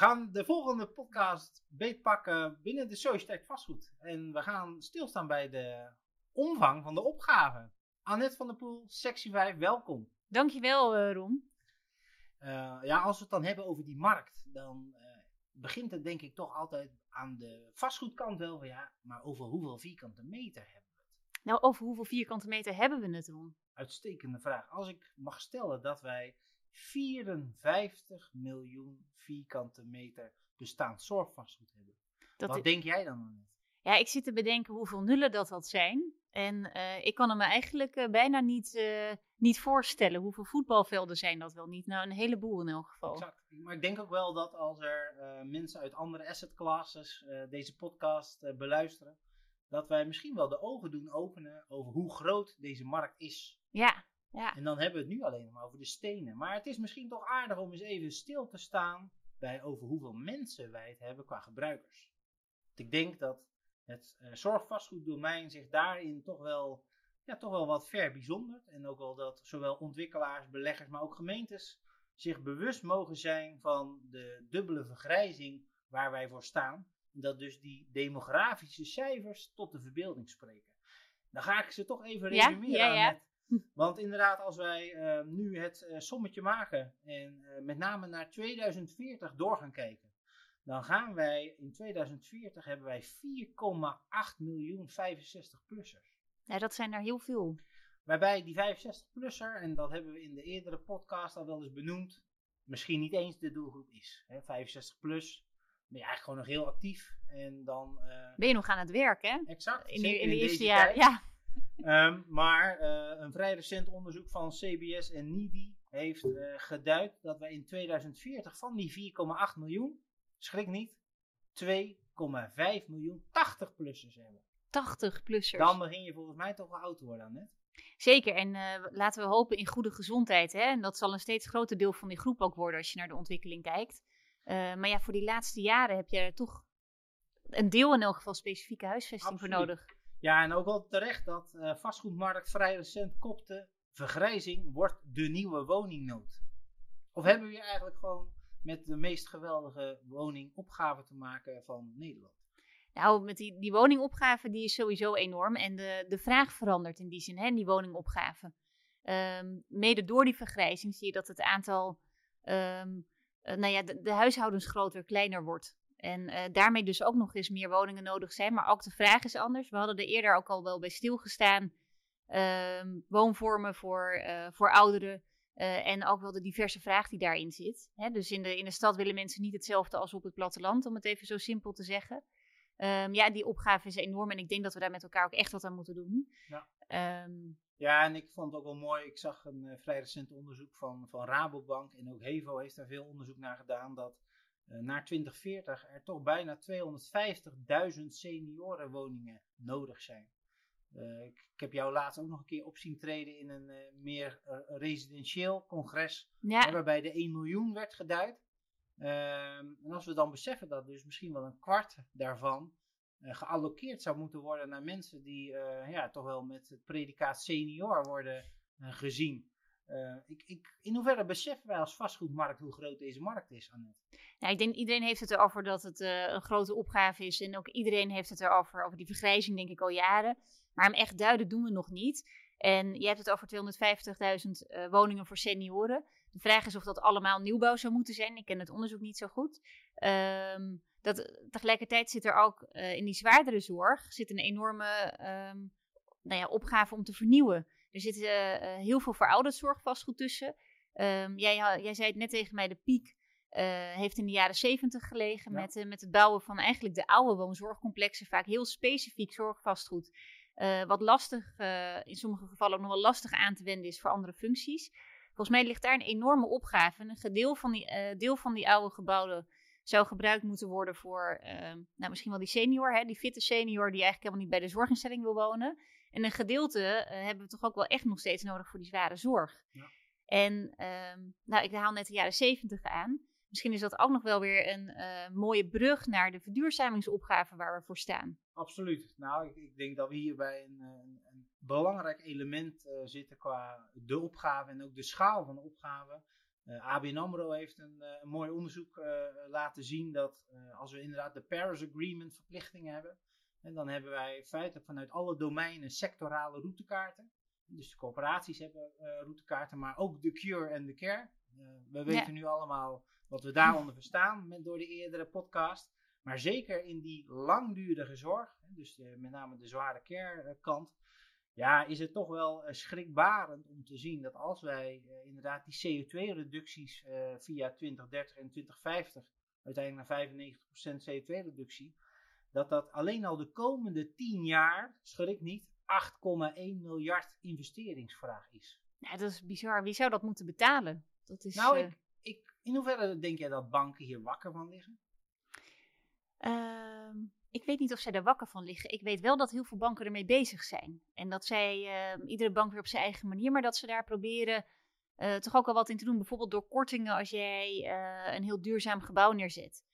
gaan de volgende podcast beetpakken binnen de Sociëteit Vastgoed. En we gaan stilstaan bij de omvang van de opgave. Annette van der Poel, sectie 5, welkom. Dankjewel, uh, Ron. Uh, ja, als we het dan hebben over die markt, dan uh, begint het denk ik toch altijd aan de vastgoedkant wel. Ja, maar over hoeveel vierkante meter hebben we het? Nou, over hoeveel vierkante meter hebben we het, Ron? Uitstekende vraag. Als ik mag stellen dat wij 54 miljoen vierkante meter bestaand zorgvastgoed hebben. Dat Wat denk jij dan aan? Ja, ik zit te bedenken hoeveel nullen dat dat zijn. En uh, ik kan me eigenlijk uh, bijna niet, uh, niet voorstellen. Hoeveel voetbalvelden zijn dat wel niet? Nou, een heleboel in elk geval. Exact. Maar ik denk ook wel dat als er mensen uit andere asset classes deze podcast beluisteren, dat wij misschien wel de ogen doen openen over hoe groot deze markt is. Ja, ja. En dan hebben we het nu alleen maar over de stenen. Maar het is misschien toch aardig om eens even stil te staan bij over hoeveel mensen wij het hebben qua gebruikers. Want ik denk dat het uh, zorgvastgoeddomein zich daarin toch wel, ja, toch wel wat verbijzondert. En ook wel dat zowel ontwikkelaars, beleggers, maar ook gemeentes zich bewust mogen zijn van de dubbele vergrijzing waar wij voor staan. Dat dus die demografische cijfers tot de verbeelding spreken. Dan ga ik ze toch even resumeren ja, ja, ja. Met, want inderdaad, als wij uh, nu het uh, sommetje maken en uh, met name naar 2040 door gaan kijken, dan gaan wij in 2040 hebben wij 4,8 miljoen 65-plussers. Ja, dat zijn er heel veel. Waarbij die 65-plusser, en dat hebben we in de eerdere podcast al wel eens benoemd, misschien niet eens de doelgroep is. Hè, 65 plus, ben je eigenlijk gewoon nog heel actief. En dan, ben je nog aan het werk, hè? Exact. In, de, in, de eerste jaar, ja. Um, maar uh, een vrij recent onderzoek van CBS en NIDI heeft uh, geduid dat we in 2040 van die 4,8 miljoen, schrik niet, 2,5 miljoen 80-plussers hebben. 80-plussers. Dan begin je volgens mij toch wel oud te worden, net. Zeker, en uh, laten we hopen in goede gezondheid. Hè? En dat zal een steeds groter deel van die groep ook worden als je naar de ontwikkeling kijkt. maar ja, voor die laatste jaren heb je er toch een deel in elk geval specifieke huisvesting Absoluut. voor nodig. Ja, en ook wel terecht dat uh, vastgoedmarkt vrij recent kopte. Vergrijzing wordt de nieuwe woningnood. Of hebben we hier eigenlijk gewoon met de meest geweldige woningopgave te maken van Nederland? Nou, met die, die woningopgave die is sowieso enorm. En de, de vraag verandert in die zin, hè, die woningopgave. Um, mede door die vergrijzing zie je dat het aantal, um, uh, nou ja, de, de huishoudens groter, kleiner wordt. En uh, daarmee dus ook nog eens meer woningen nodig zijn. Maar ook de vraag is anders. We hadden er eerder ook al wel bij stilgestaan. Uh, woonvormen voor, uh, voor ouderen. Uh, en ook wel de diverse vraag die daarin zit. Hè, dus in de, in de stad willen mensen niet hetzelfde als op het platteland, om het even zo simpel te zeggen. Um, ja, die opgave is enorm en ik denk dat we daar met elkaar ook echt wat aan moeten doen. Ja, um, ja en ik vond het ook wel mooi. Ik zag een vrij recent onderzoek van, van Rabobank en ook Hevo heeft daar veel onderzoek naar gedaan. Dat naar 2040 er toch bijna 250.000 seniorenwoningen nodig zijn. Uh, ik, ik, heb jou laatst ook nog een keer op zien treden in een uh, meer residentieel congres, ja. waarbij de 1 miljoen werd geduid. Ehm, en als we dan beseffen dat dus misschien wel een kwart daarvan geallockeerd zou moeten worden naar mensen die ja, toch wel met het predicaat senior worden gezien. Uh, ik, ik, in hoeverre beseffen wij als vastgoedmarkt hoe groot deze markt is, Annette? Nou, ik denk iedereen heeft het erover dat het uh, een grote opgave is. En ook iedereen heeft het erover, over die vergrijzing, denk ik al jaren. Maar hem echt duiden doen we nog niet. En je hebt het over 250.000 uh, woningen voor senioren. De vraag is of dat allemaal nieuwbouw zou moeten zijn. Ik ken het onderzoek niet zo goed. Um, dat, tegelijkertijd zit er ook in die zwaardere zorg zit een enorme um, nou ja, opgave om te vernieuwen. Er zit uh, heel veel verouderd zorgvastgoed tussen. Um, jij, jij zei het net tegen mij, de piek uh, heeft in de jaren zeventig gelegen ja. met, uh, met het bouwen van eigenlijk de oude woonzorgcomplexen, vaak heel specifiek zorgvastgoed. Uh, wat lastig, in sommige gevallen ook nog wel lastig aan te wenden is voor andere functies. Volgens mij ligt daar een enorme opgave. En een gedeel van die, deel van die oude gebouwen zou gebruikt moeten worden voor nou, misschien wel die senior, hè, die fitte senior die eigenlijk helemaal niet bij de zorginstelling wil wonen. En een gedeelte hebben we toch ook wel echt nog steeds nodig voor die zware zorg. Ja. En um, nou, ik haal net de jaren zeventig aan. Misschien is dat ook nog wel weer een uh, mooie brug naar de verduurzamingsopgave waar we voor staan. Absoluut. Nou, ik, ik denk dat we hier bij een, een, een belangrijk element uh, zitten qua de opgave en ook de schaal van de opgave. ABN AMRO heeft een, een mooi onderzoek laten zien dat als we inderdaad de Paris Agreement verplichtingen hebben, en dan hebben wij feitelijk vanuit alle domeinen sectorale routekaarten. Dus de corporaties hebben routekaarten, maar ook de cure en de care. we weten nu allemaal wat we daaronder verstaan met, door de eerdere podcast. Maar zeker in die langdurige zorg, dus met name de zware care kant, ja, is het toch wel schrikbarend om te zien dat als wij uh, inderdaad die CO2-reducties uh, eh, via 2030 en 2050, uiteindelijk naar 95% CO2-reductie, dat dat alleen al de komende 10 jaar, schrik niet, 8,1 miljard investeringsvraag is. Ja, dat is bizar. Wie zou dat moeten betalen? Dat is, nou, ik, ik, in hoeverre denk jij dat banken hier wakker van liggen? Ehm, ik weet niet of zij daar wakker van liggen. Ik weet wel dat heel veel banken ermee bezig zijn. En dat zij, uh, iedere bank weer op zijn eigen manier, maar dat ze daar proberen uh, toch ook al wat in te doen. Bijvoorbeeld door kortingen als jij uh, een heel duurzaam gebouw neerzet.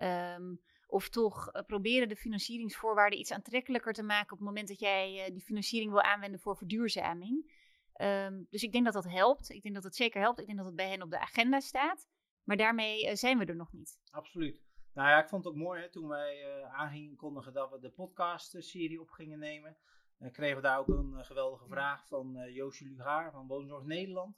Um, of toch eh, proberen de financieringsvoorwaarden iets aantrekkelijker te maken op het moment dat jij die financiering wil aanwenden voor verduurzaming. Um, dus ik denk dat dat helpt. Ik denk dat het zeker helpt. Ik denk dat het bij hen op de agenda staat. Maar daarmee zijn we er nog niet. Absoluut. Nou ja, ik vond het ook mooi hè, toen wij uh, aangingen kondigen dat we de podcast-serie op gingen nemen. Uh, kregen we daar ook een uh, geweldige vraag van uh, Joosje Lugaar van Woonzorg Nederland.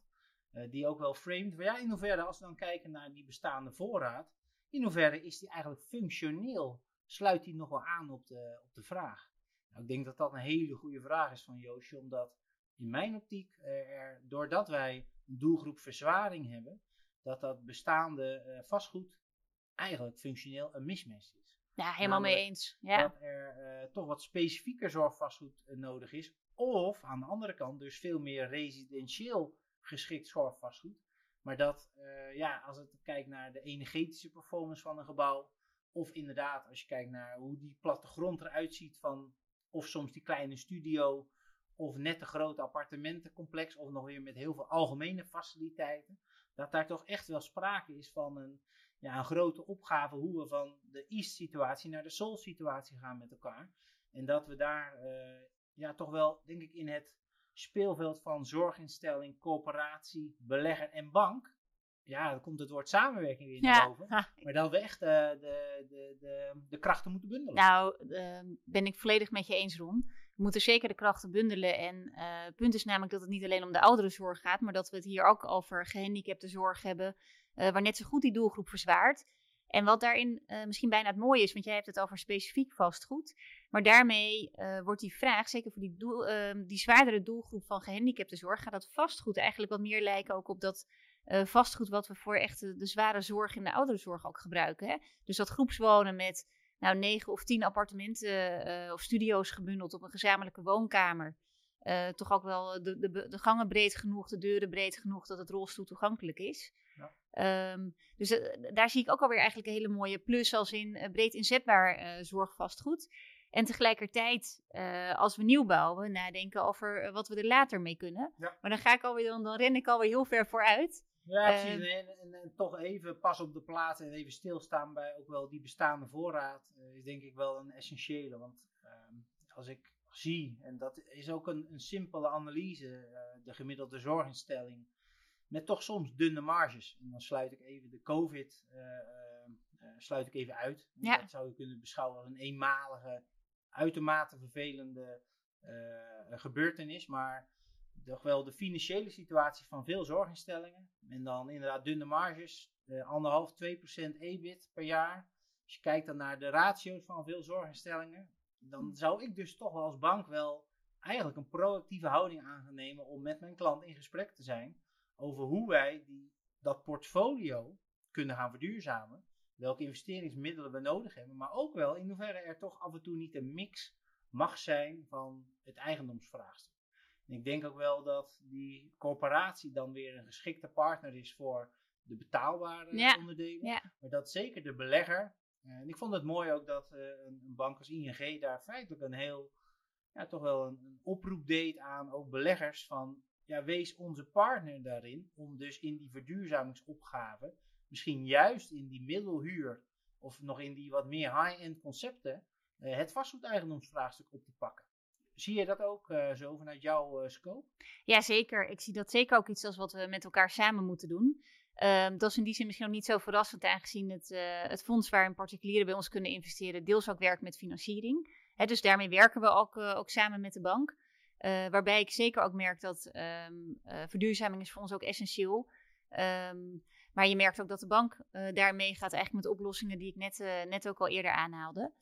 die ook wel framed. Maar ja, in hoeverre, als we dan kijken naar die bestaande voorraad, in hoeverre is die eigenlijk functioneel? Sluit die nog wel aan op de, op de vraag? Nou, ik denk dat dat een hele goede vraag is van Joosje, omdat in mijn optiek, er, doordat wij een doelgroep verzwaring hebben, dat dat bestaande vastgoed eigenlijk functioneel een mismatch is. Ja, helemaal mee eens. Ja. Dat er uh, toch wat specifieker zorgvastgoed uh, nodig is. Of aan de andere kant dus veel meer residentieel geschikt zorgvastgoed. Maar dat, uh, ja, als het kijkt naar de energetische performance van een gebouw. Of inderdaad, als je kijkt naar hoe die plattegrond eruit ziet van... Of soms die kleine studio. Of net een grote appartementencomplex. Of nog weer met heel veel algemene faciliteiten. Dat daar toch echt wel sprake is van een ja, een grote opgave hoe we van de East-situatie naar de Soul-situatie gaan met elkaar. En dat we daar uh, ja, toch wel, denk ik, in het speelveld van zorginstelling, coöperatie, belegger en bank. Ja, dan komt het woord samenwerking weer naar boven. Maar dat we echt uh, de, de, de, de, krachten moeten bundelen. Nou, uh, ben ik volledig met je eens, Ron. We moeten zeker de krachten bundelen. En het punt is namelijk dat het niet alleen om de ouderenzorg gaat, maar dat we het hier ook over gehandicapte zorg hebben, uh, waar net zo goed die doelgroep verzwaart. En wat daarin misschien bijna het mooie is, want jij hebt het over specifiek vastgoed. Maar daarmee uh, wordt die vraag, zeker voor die, doel, ehm, die zwaardere doelgroep van gehandicapte zorg, gaat dat vastgoed eigenlijk wat meer lijken ook op dat vastgoed wat we voor echt de, de, zware zorg in de ouderenzorg ook gebruiken. Hè? Dus dat groepswonen met nou, negen of tien appartementen of studio's gebundeld op een gezamenlijke woonkamer. Toch ook wel de, de, de gangen breed genoeg, de deuren breed genoeg dat het rolstoel toegankelijk is. Ja. Um, dus daar zie ik ook alweer eigenlijk een hele mooie plus als in breed inzetbaar zorgvastgoed. En tegelijkertijd, als we nieuw bouwen, nadenken over wat we er later mee kunnen. Ja. Maar dan ga ik alweer, dan, dan ren ik alweer heel ver vooruit. Ja, precies. Ehm, en, en, en, toch even pas op de plaats en even stilstaan bij ook wel die bestaande voorraad. is denk ik wel een essentiële. Want ehm, als ik zie, en dat is ook een, een simpele analyse, uh, de gemiddelde zorginstelling, met toch soms dunne marges. En dan sluit ik even de COVID uh, uh, sluit ik even uit. Ja. Dat zou je kunnen beschouwen als een eenmalige, uitermate vervelende gebeurtenis, maar toch wel de financiële situatie van veel zorginstellingen. En dan inderdaad dunne marges, anderhalf, 2% EBIT per jaar. Als je kijkt dan naar de ratio's van veel zorginstellingen, dan zou ik dus toch wel als bank wel eigenlijk een proactieve houding aan gaan nemen om met mijn klant in gesprek te zijn over hoe wij die, dat portfolio kunnen gaan verduurzamen. Welke investeringsmiddelen we nodig hebben, maar ook wel in hoeverre er toch af en toe niet een mix mag zijn van het eigendomsvraagstuk. En ik denk ook wel dat die corporatie dan weer een geschikte partner is voor de betaalbare onderdelen. Ja. Maar dat zeker de belegger en ik vond het mooi ook dat een, een, bank als ING daar feitelijk een heel, ja, toch wel een, een, oproep deed aan ook beleggers van, ja, wees onze partner daarin om dus in die verduurzamingsopgave, misschien juist in die middelhuur of nog in die wat meer high-end concepten, uh, het vastgoedeigendomsvraagstuk op te pakken. Zie je dat ook uh, zo vanuit jouw scope? Ja, zeker. Ik zie dat zeker ook iets als wat we met elkaar samen moeten doen. Ehm, dat is in die zin misschien nog niet zo verrassend, aangezien het, uh, het fonds waarin particulieren bij ons kunnen investeren deels ook werkt met financiering. Dus daarmee werken we ook, ook samen met de bank. Uh, waarbij ik zeker ook merk dat um, verduurzaming is voor ons ook essentieel. Um, maar je merkt ook dat de bank daarmee gaat eigenlijk met oplossingen die ik net, net ook al eerder aanhaalde.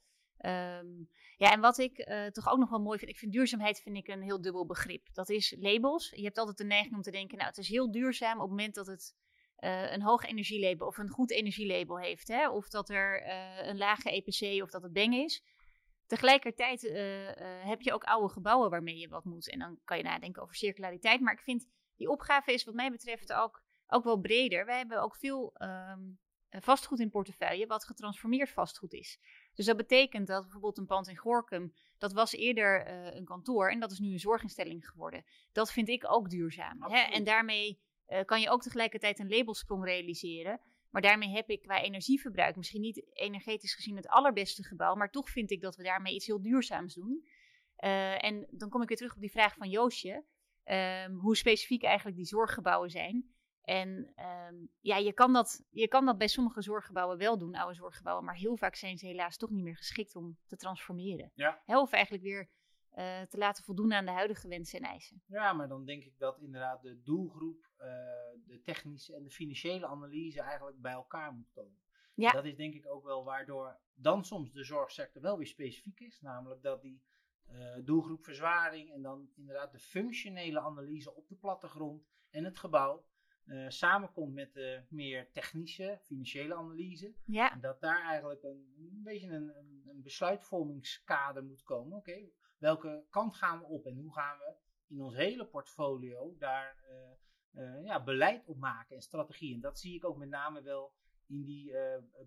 Um, ja, en wat ik uh, toch ook nog wel mooi vind, ik vind duurzaamheid vind ik een heel dubbel begrip. Dat is labels. Je hebt altijd de neiging om te denken, nou het is heel duurzaam op het moment dat het uh, een hoog energielabel of een goed energielabel heeft. Hè? Of dat er uh, een lage EPC of dat het beng is. Tegelijkertijd heb je ook oude gebouwen waarmee je wat moet. En dan kan je nadenken over circulariteit. Maar ik vind die opgave is wat mij betreft ook, ook wel breder. Wij hebben ook veel um, vastgoed in portefeuille wat getransformeerd vastgoed is. Dus dat betekent dat bijvoorbeeld een pand in Gorkum, dat was eerder uh, een kantoor en dat is nu een zorginstelling geworden. Dat vind ik ook duurzaam. Hè? En daarmee uh, kan je ook tegelijkertijd een labelsprong realiseren. Maar daarmee heb ik qua energieverbruik misschien niet energetisch gezien het allerbeste gebouw, maar toch vind ik dat we daarmee iets heel duurzaams doen. Uh, en dan kom ik weer terug op die vraag van Joosje. Um, hoe specifiek eigenlijk die zorggebouwen zijn. En um, ja, je kan, dat, je kan dat bij sommige zorggebouwen wel doen, oude zorggebouwen, maar heel vaak zijn ze helaas toch niet meer geschikt om te transformeren. Ja. Of eigenlijk weer uh, te laten voldoen aan de huidige wensen en eisen. Ja, maar dan denk ik dat inderdaad de doelgroep, uh, de technische en de financiële analyse eigenlijk bij elkaar moet komen. Ja. Dat is denk ik ook wel waardoor dan soms de zorgsector wel weer specifiek is, namelijk dat die uh, doelgroep verzwaring en dan inderdaad de functionele analyse op de plattegrond en het gebouw uh, samenkomt met de meer technische, financiële analyse. Ja. En dat daar eigenlijk een, een beetje een, een, besluitvormingskader moet komen. Oké, okay, welke kant gaan we op en hoe gaan we in ons hele portfolio daar uh, uh, ja, beleid op maken en strategie. En dat zie ik ook met name wel in die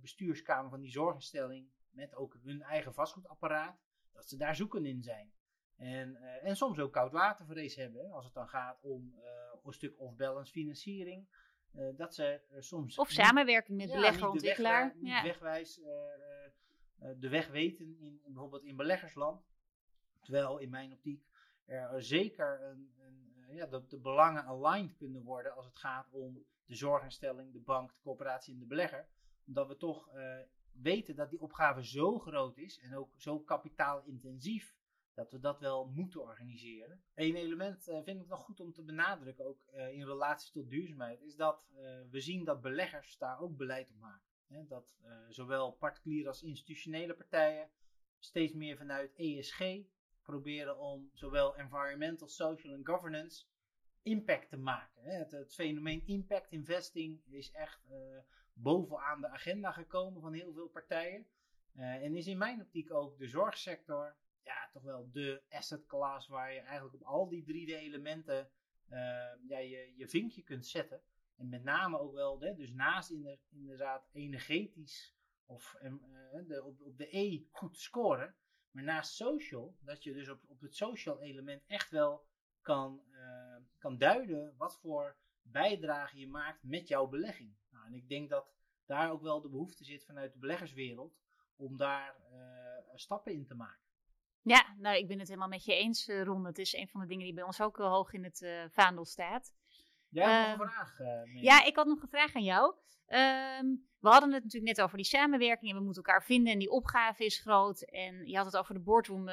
bestuurskamer van die zorginstelling, met ook hun eigen vastgoedapparaat, dat ze daar zoeken in zijn. En, uh, en soms ook koudwatervrees hebben, hè, als het dan gaat om uh, een stuk off-balance financiering. Uh, dat ze soms. Of samenwerking met ja, beleggerontwikkelaar. Niet ja. wegwijs de weg weten, in, bijvoorbeeld in beleggersland. Terwijl in mijn optiek er zeker een, een, ja, de, de belangen aligned kunnen worden als het gaat om de zorginstelling, de bank, de coöperatie en de belegger. Omdat we toch weten dat die opgave zo groot is en ook zo kapitaalintensief dat we dat wel moeten organiseren. Eén element uh, vind ik nog goed om te benadrukken, ook in relatie tot duurzaamheid, is dat we zien dat beleggers daar ook beleid op maken. Hè? Dat zowel particuliere als institutionele partijen steeds meer vanuit ESG proberen om zowel environmental, social en governance impact te maken. Het, het, fenomeen impact investing is echt bovenaan de agenda gekomen van heel veel partijen. en is in mijn optiek ook de zorgsector ja, toch wel de asset class waar je eigenlijk op al die drie elementen ja, je, je vinkje kunt zetten. En met name ook wel, dus naast inderdaad energetisch of de, op, op de E goed scoren, maar naast social, dat je dus op, op het social element echt wel kan, uh, kan duiden wat voor bijdrage je maakt met jouw belegging. Nou, en ik denk dat daar ook wel de behoefte zit vanuit de beleggerswereld om daar stappen in te maken. Ja, nou, ik ben het helemaal met je eens, uh, Ron. Het is een van de dingen die bij ons ook hoog in het vaandel staat. Jij hebt nog een ehm, vraag. ja, ik had nog een vraag aan jou. Um, we hadden het natuurlijk net over die samenwerking en we moeten elkaar vinden en die opgave is groot. En je had het over de boardroom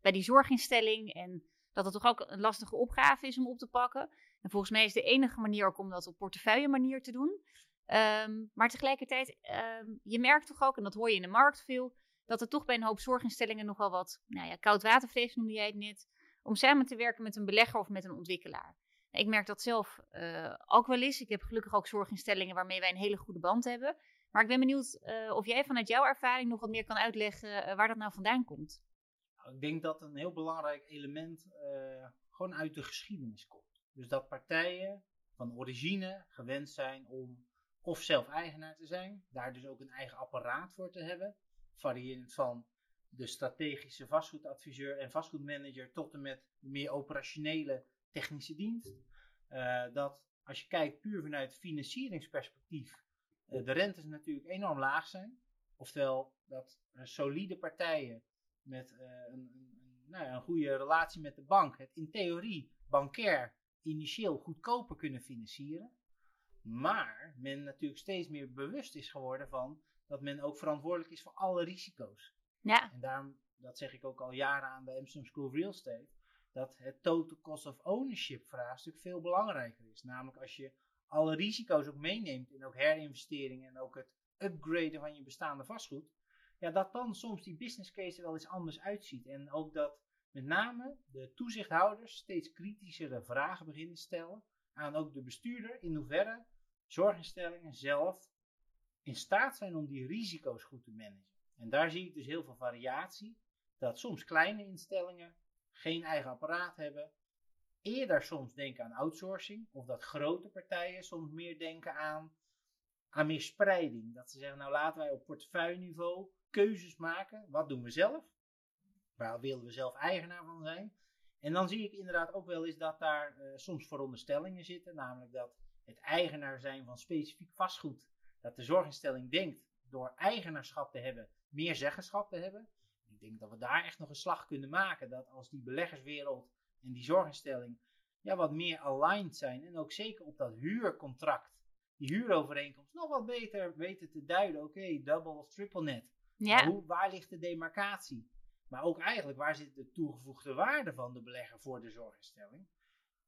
bij die zorginstelling en dat het toch ook een lastige opgave is om op te pakken. En volgens mij is de enige manier ook om dat op portefeuille manier te doen. Um, maar tegelijkertijd, je merkt toch ook, en dat hoor je in de markt veel, dat er toch bij een hoop zorginstellingen nog wel wat, nou ja, koudwatervrees noemde jij het net, om samen te werken met een belegger of met een ontwikkelaar. Ik merk dat zelf uh, ook wel eens. Ik heb gelukkig ook zorginstellingen waarmee wij een hele goede band hebben. Maar ik ben benieuwd uh, of jij vanuit jouw ervaring nog wat meer kan uitleggen uh, waar dat nou vandaan komt. Nou, ik denk dat een heel belangrijk element gewoon uit de geschiedenis komt. Dus dat partijen van origine gewend zijn om of zelf eigenaar te zijn, daar dus ook een eigen apparaat voor te hebben, variërend van de strategische vastgoedadviseur en vastgoedmanager tot en met meer operationele technische dienst. Uh, dat als je kijkt puur vanuit financieringsperspectief, uh, de rentes natuurlijk enorm laag zijn. Oftewel dat solide partijen met een, een, nou ja, een goede relatie met de bank het in theorie bankair initieel goedkoper kunnen financieren. Maar men natuurlijk steeds meer bewust is geworden van dat men ook verantwoordelijk is voor alle risico's. Ja, En daarom, dat zeg ik ook al jaren aan bij Amsterdam School of Real Estate, dat het total cost of ownership vraagstuk veel belangrijker is. Namelijk als je alle risico's ook meeneemt en ook herinvesteringen en ook het upgraden van je bestaande vastgoed, ja, dat dan soms die business case er wel eens anders uitziet. En ook dat met name de toezichthouders steeds kritischere vragen beginnen stellen aan ook de bestuurder in hoeverre zorginstellingen zelf in staat zijn om die risico's goed te managen. En daar zie ik dus heel veel variatie. Dat soms kleine instellingen geen eigen apparaat hebben. Eerder soms denken aan outsourcing. Of dat grote partijen soms meer denken aan, aan meer spreiding. Dat ze zeggen, nou laten wij op portefeuilleniveau keuzes maken. Wat doen we zelf? Waar willen we zelf eigenaar van zijn? En dan zie ik inderdaad ook wel eens dat daar eh, soms veronderstellingen zitten. Namelijk dat het eigenaar zijn van specifiek vastgoed. Dat de zorginstelling denkt door eigenaarschap te hebben, meer zeggenschap te hebben. Ik denk dat we daar echt nog een slag kunnen maken. Dat als die beleggerswereld en die zorginstelling ja, wat meer aligned zijn. En ook zeker op dat huurcontract, die huurovereenkomst, nog wat beter weten te duiden. Oké, double of triple net. ja. Hoe, waar ligt de demarcatie? Maar ook eigenlijk, waar zit de toegevoegde waarde van de belegger voor de zorginstelling?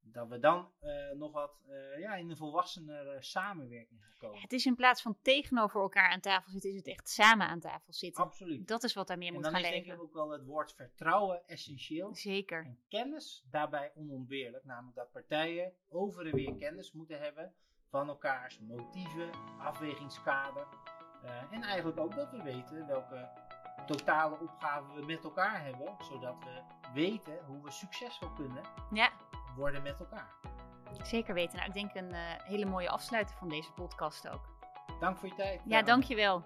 Dat we dan eh, nog wat eh, ja, in een volwassenere samenwerking gaan komen. Het is in plaats van tegenover elkaar aan tafel zitten, is het echt samen aan tafel zitten. Absoluut. Dat is wat daar meer En moet dan gaan is denk ik leven. ook wel het woord vertrouwen essentieel. Zeker. En kennis daarbij onontbeerlijk. Namelijk dat partijen over en weer kennis moeten hebben van elkaars motieven, afwegingskader. Eh, en eigenlijk ook dat we weten welke totale opgaven we met elkaar hebben. Zodat we weten hoe we succesvol kunnen Ja, worden met elkaar. zeker weten. Nou, ik denk een eh, hele mooie afsluiter van deze podcast ook. Dank voor je tijd. Ja, dankjewel.